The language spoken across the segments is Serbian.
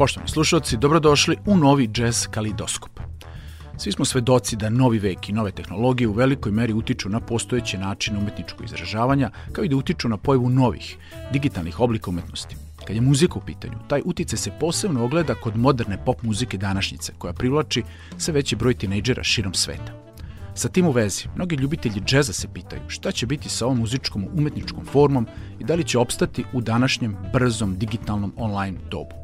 Poštovani slušalci, dobrodošli u novi Jazz Kalidoskop. Svi smo svedoci da novi vek i nove tehnologije u velikoj meri utiču na postojeće načine umetničkog izražavanja, kao i da utiču na pojavu novih, digitalnih oblika umetnosti. Kad je muzika u pitanju, taj utice se posebno ogleda kod moderne pop muzike današnjice, koja privlači sve veći broj tinejdžera širom sveta. Sa tim u vezi, mnogi ljubitelji džeza se pitaju šta će biti sa ovom muzičkom umetničkom formom i da li će opstati u današnjem brzom digitalnom online dobu.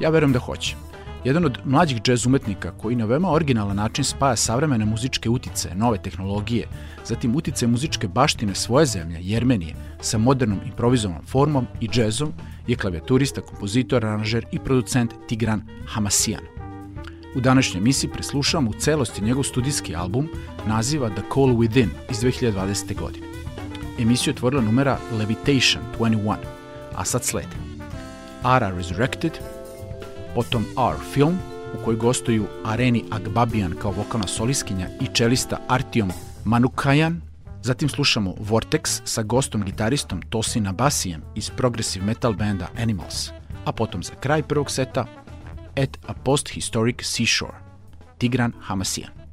Ja verujem da hoće. Jedan od mlađih džez umetnika koji na veoma originalan način spaja savremene muzičke utice, nove tehnologije, zatim utice muzičke baštine svoje zemlje, Jermenije, sa modernom improvizovanom formom i džezom, je klavijaturista, kompozitor, aranžer i producent Tigran Hamasian. U današnjoj emisiji preslušavamo u celosti njegov studijski album naziva The Call Within iz 2020. godine. Emisiju je otvorila numera Levitation 21, a sad slede Ara Resurrected, potom R Film, u kojoj gostuju Areni Agbabian kao vokalna soliskinja i čelista Artiom Manukajan, zatim slušamo Vortex sa gostom gitaristom Tosina Basijem iz progressive metal benda Animals, a potom za kraj prvog seta At a Post-Historic Seashore, Tigran Hamasijan.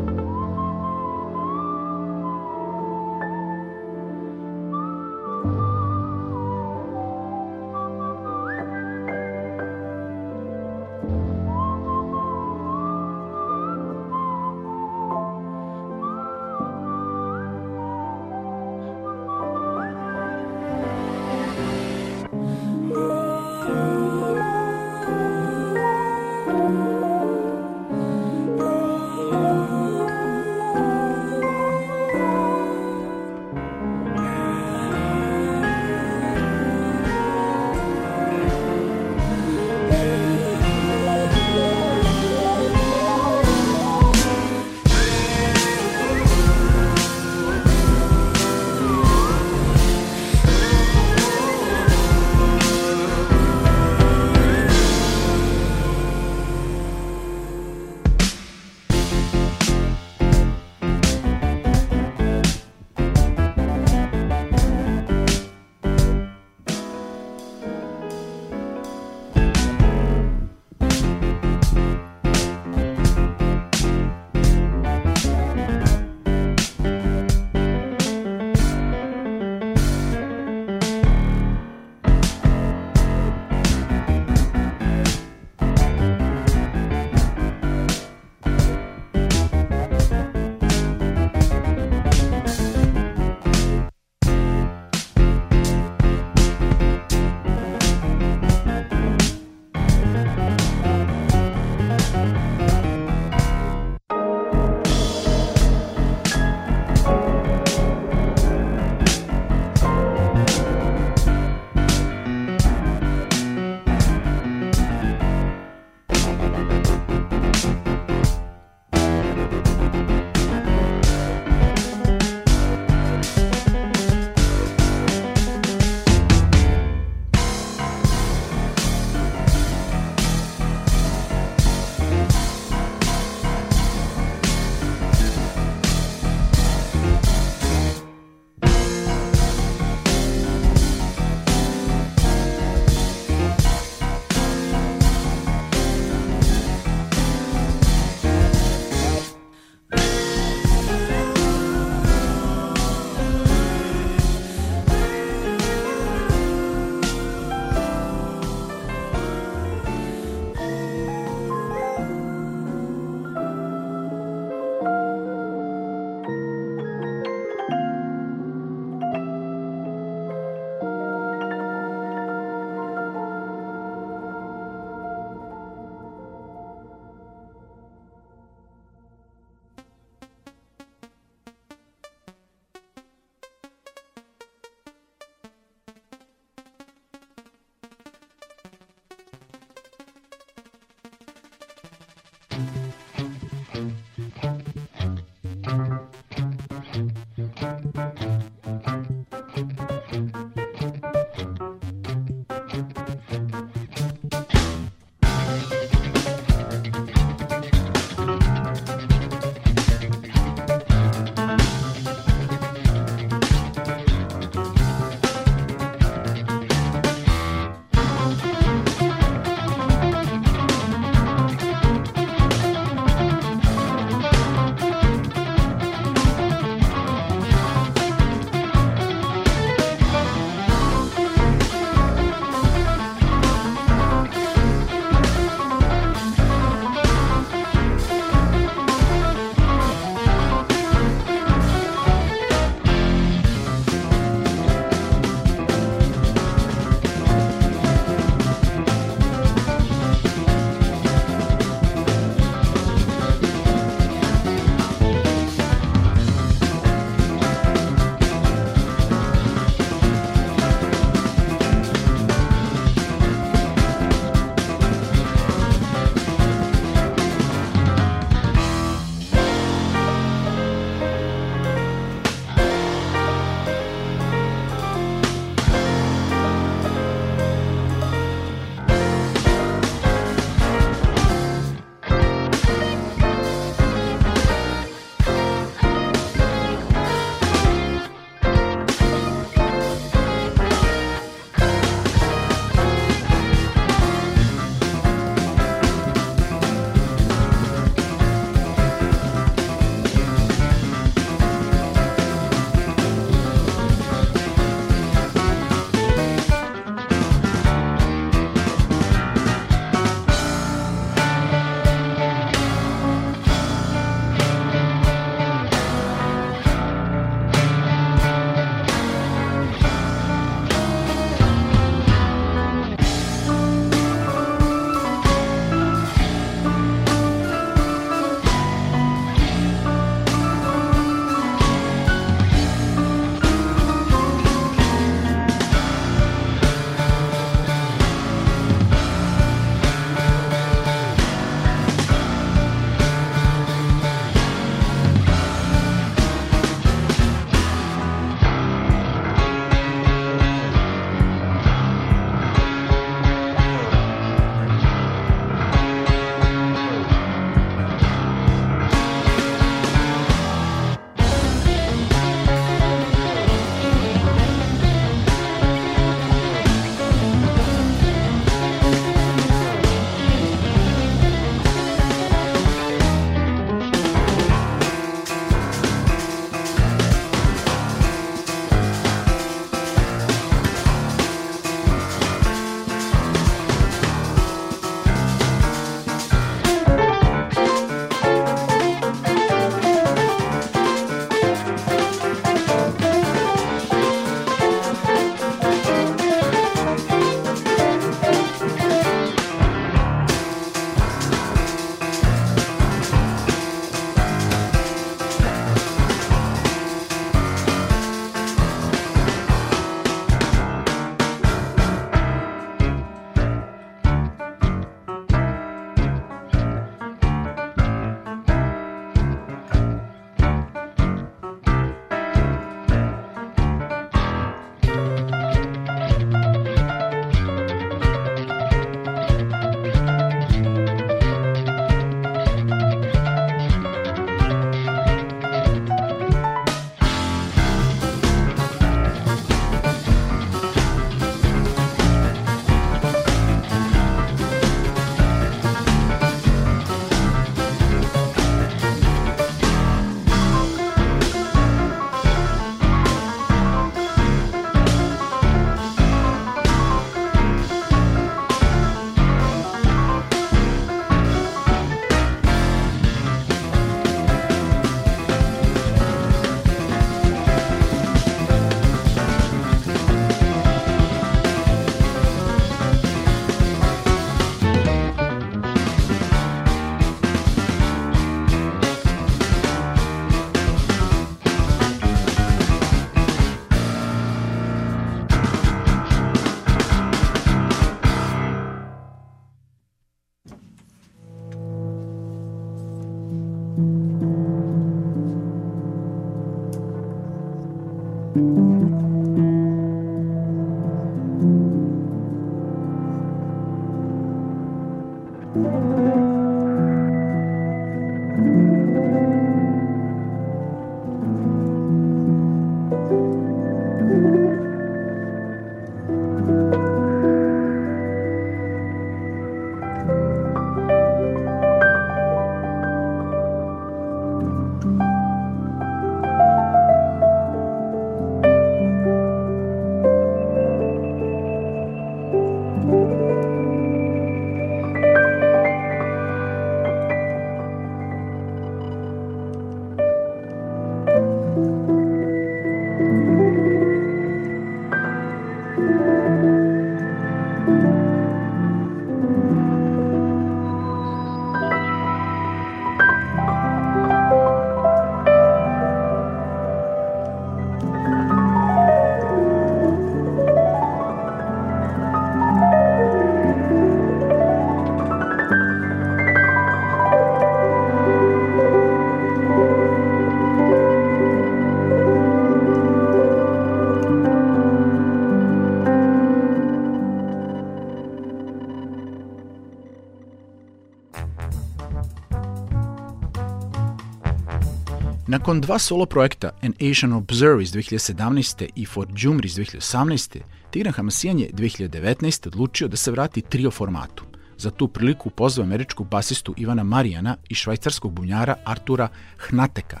Nakon dva solo projekta An Asian Observer iz 2017. i For Jumri iz 2018. Tigran Hamasijan je 2019. odlučio da se vrati trio formatu. Za tu priliku pozvao američkog basistu Ivana Marijana i švajcarskog bunjara Artura Hnateka,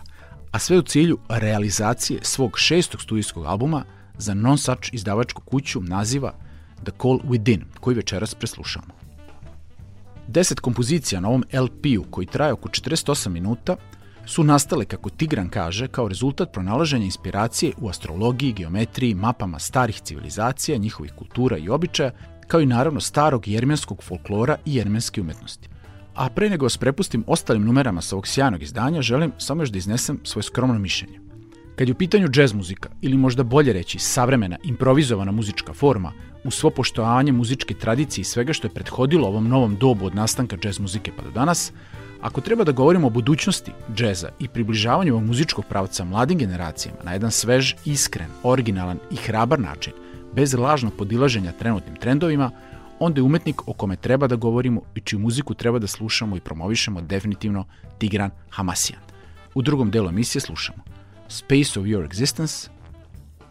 a sve u cilju realizacije svog šestog studijskog albuma za non-such izdavačku kuću naziva The Call Within, koji večeras preslušamo. Deset kompozicija na ovom LP-u koji traje oko 48 minuta su nastale, kako Tigran kaže, kao rezultat pronalaženja inspiracije u astrologiji, geometriji, mapama starih civilizacija, njihovih kultura i običaja, kao i naravno starog jermenskog folklora i jermenske umetnosti. A pre nego vas prepustim ostalim numerama sa ovog sjajnog izdanja, želim samo još da iznesem svoje skromno mišljenje. Kad je u pitanju džez muzika, ili možda bolje reći savremena, improvizovana muzička forma, u svo poštovanje muzičke tradicije i svega što je prethodilo ovom novom dobu od nastanka džez muzike pa do danas, Ako treba da govorimo o budućnosti džeza i približavanju ovog muzičkog pravca mladim generacijama na jedan svež, iskren, originalan i hrabar način, bez lažnog podilaženja trenutnim trendovima, onda je umetnik o kome treba da govorimo i čiju muziku treba da slušamo i promovišemo definitivno Tigran Hamasijan. U drugom delu emisije slušamo Space of Your Existence,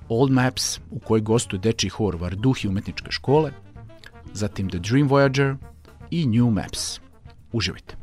Old Maps, u kojoj gostuje dečiji hor Varduhi umetničke škole, zatim The Dream Voyager i New Maps. Uživajte!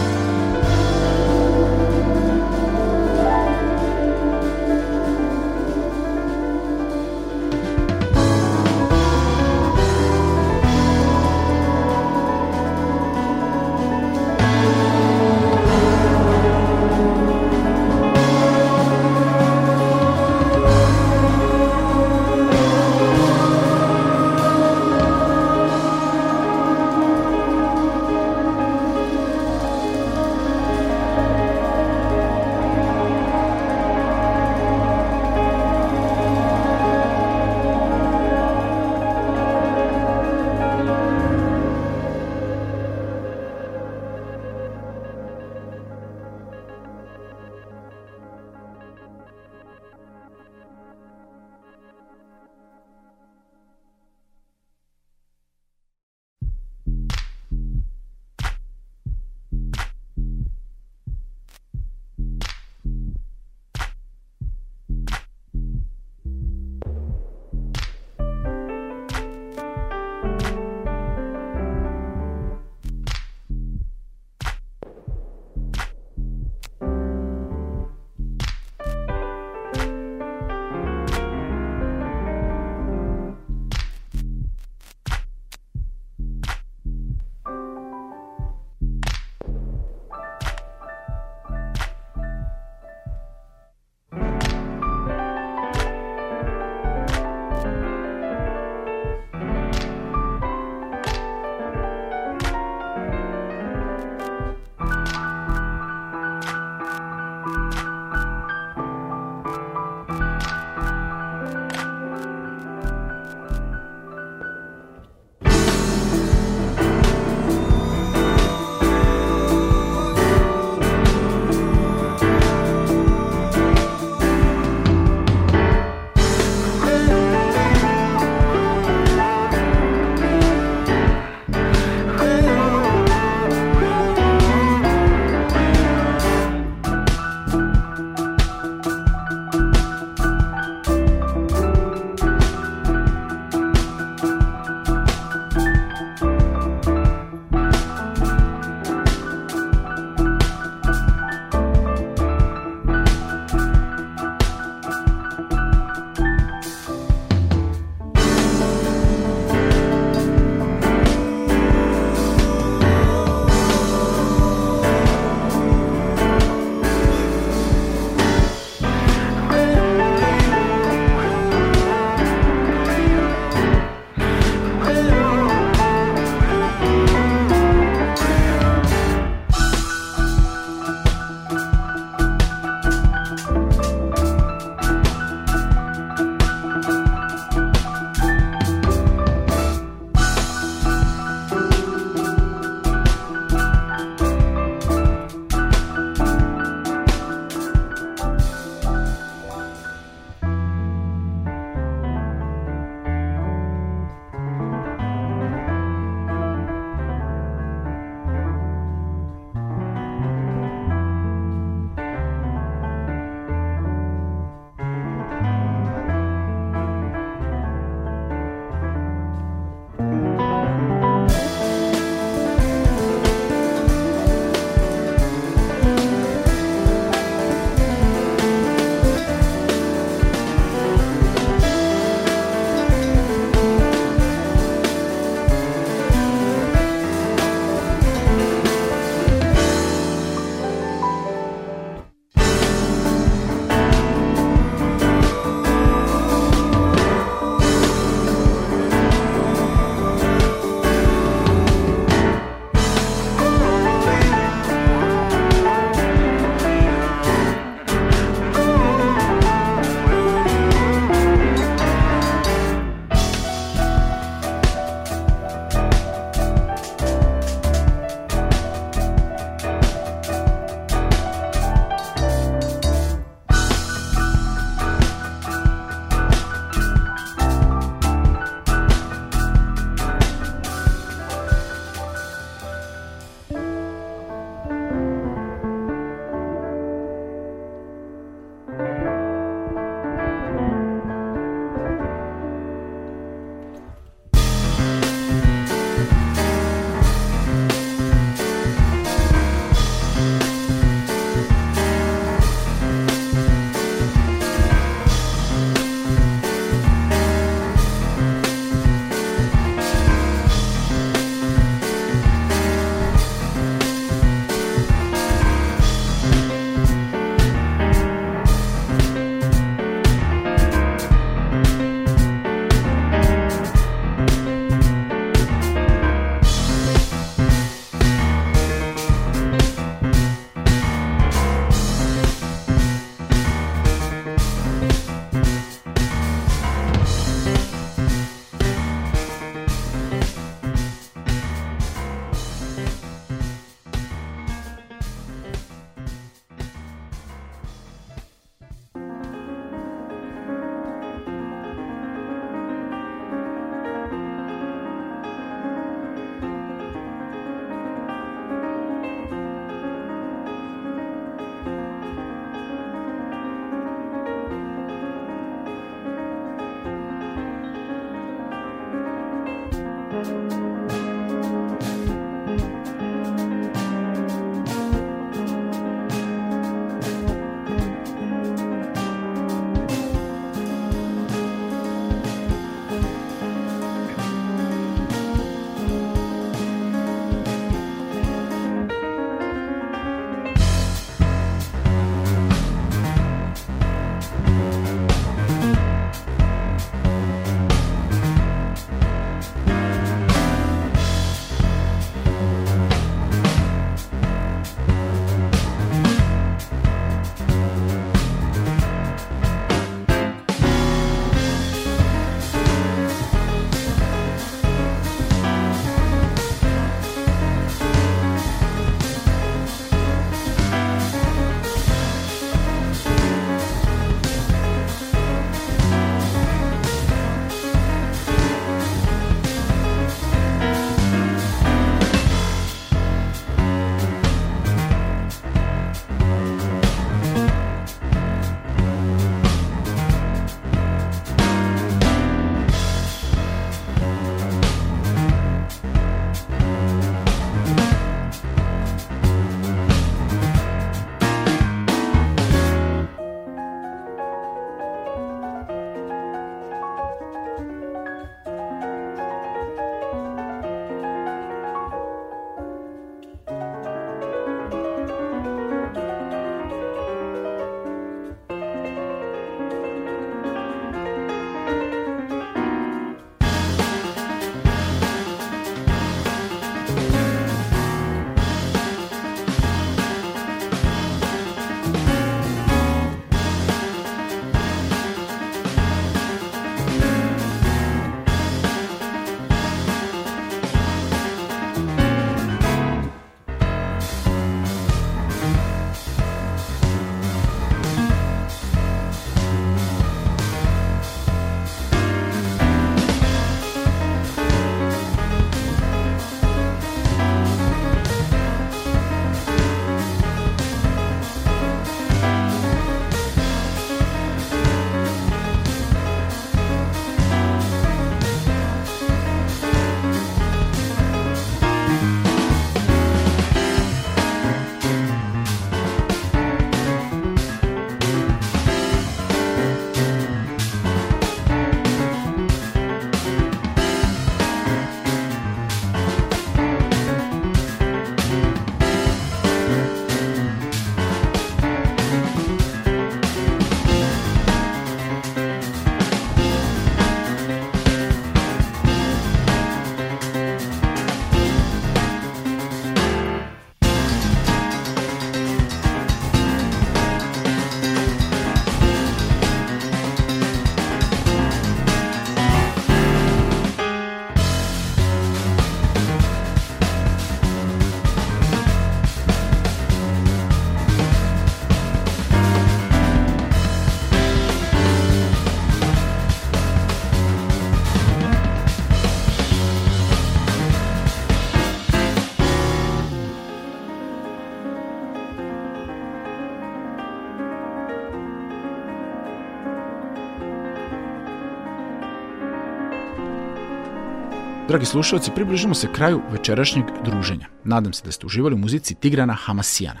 Dragi slušalci, približimo se kraju večerašnjeg druženja. Nadam se da ste uživali u muzici Tigrana Hamasijana.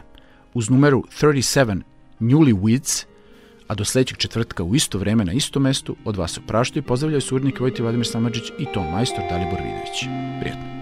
Uz numeru 37 Newly Weeds, a do sledećeg četvrtka u isto vreme na istom mestu od vas opraštaju i pozdravljaju surnik Vojti Vladimir Samadžić i ton majstor Dalibor Vidović. Prijatno.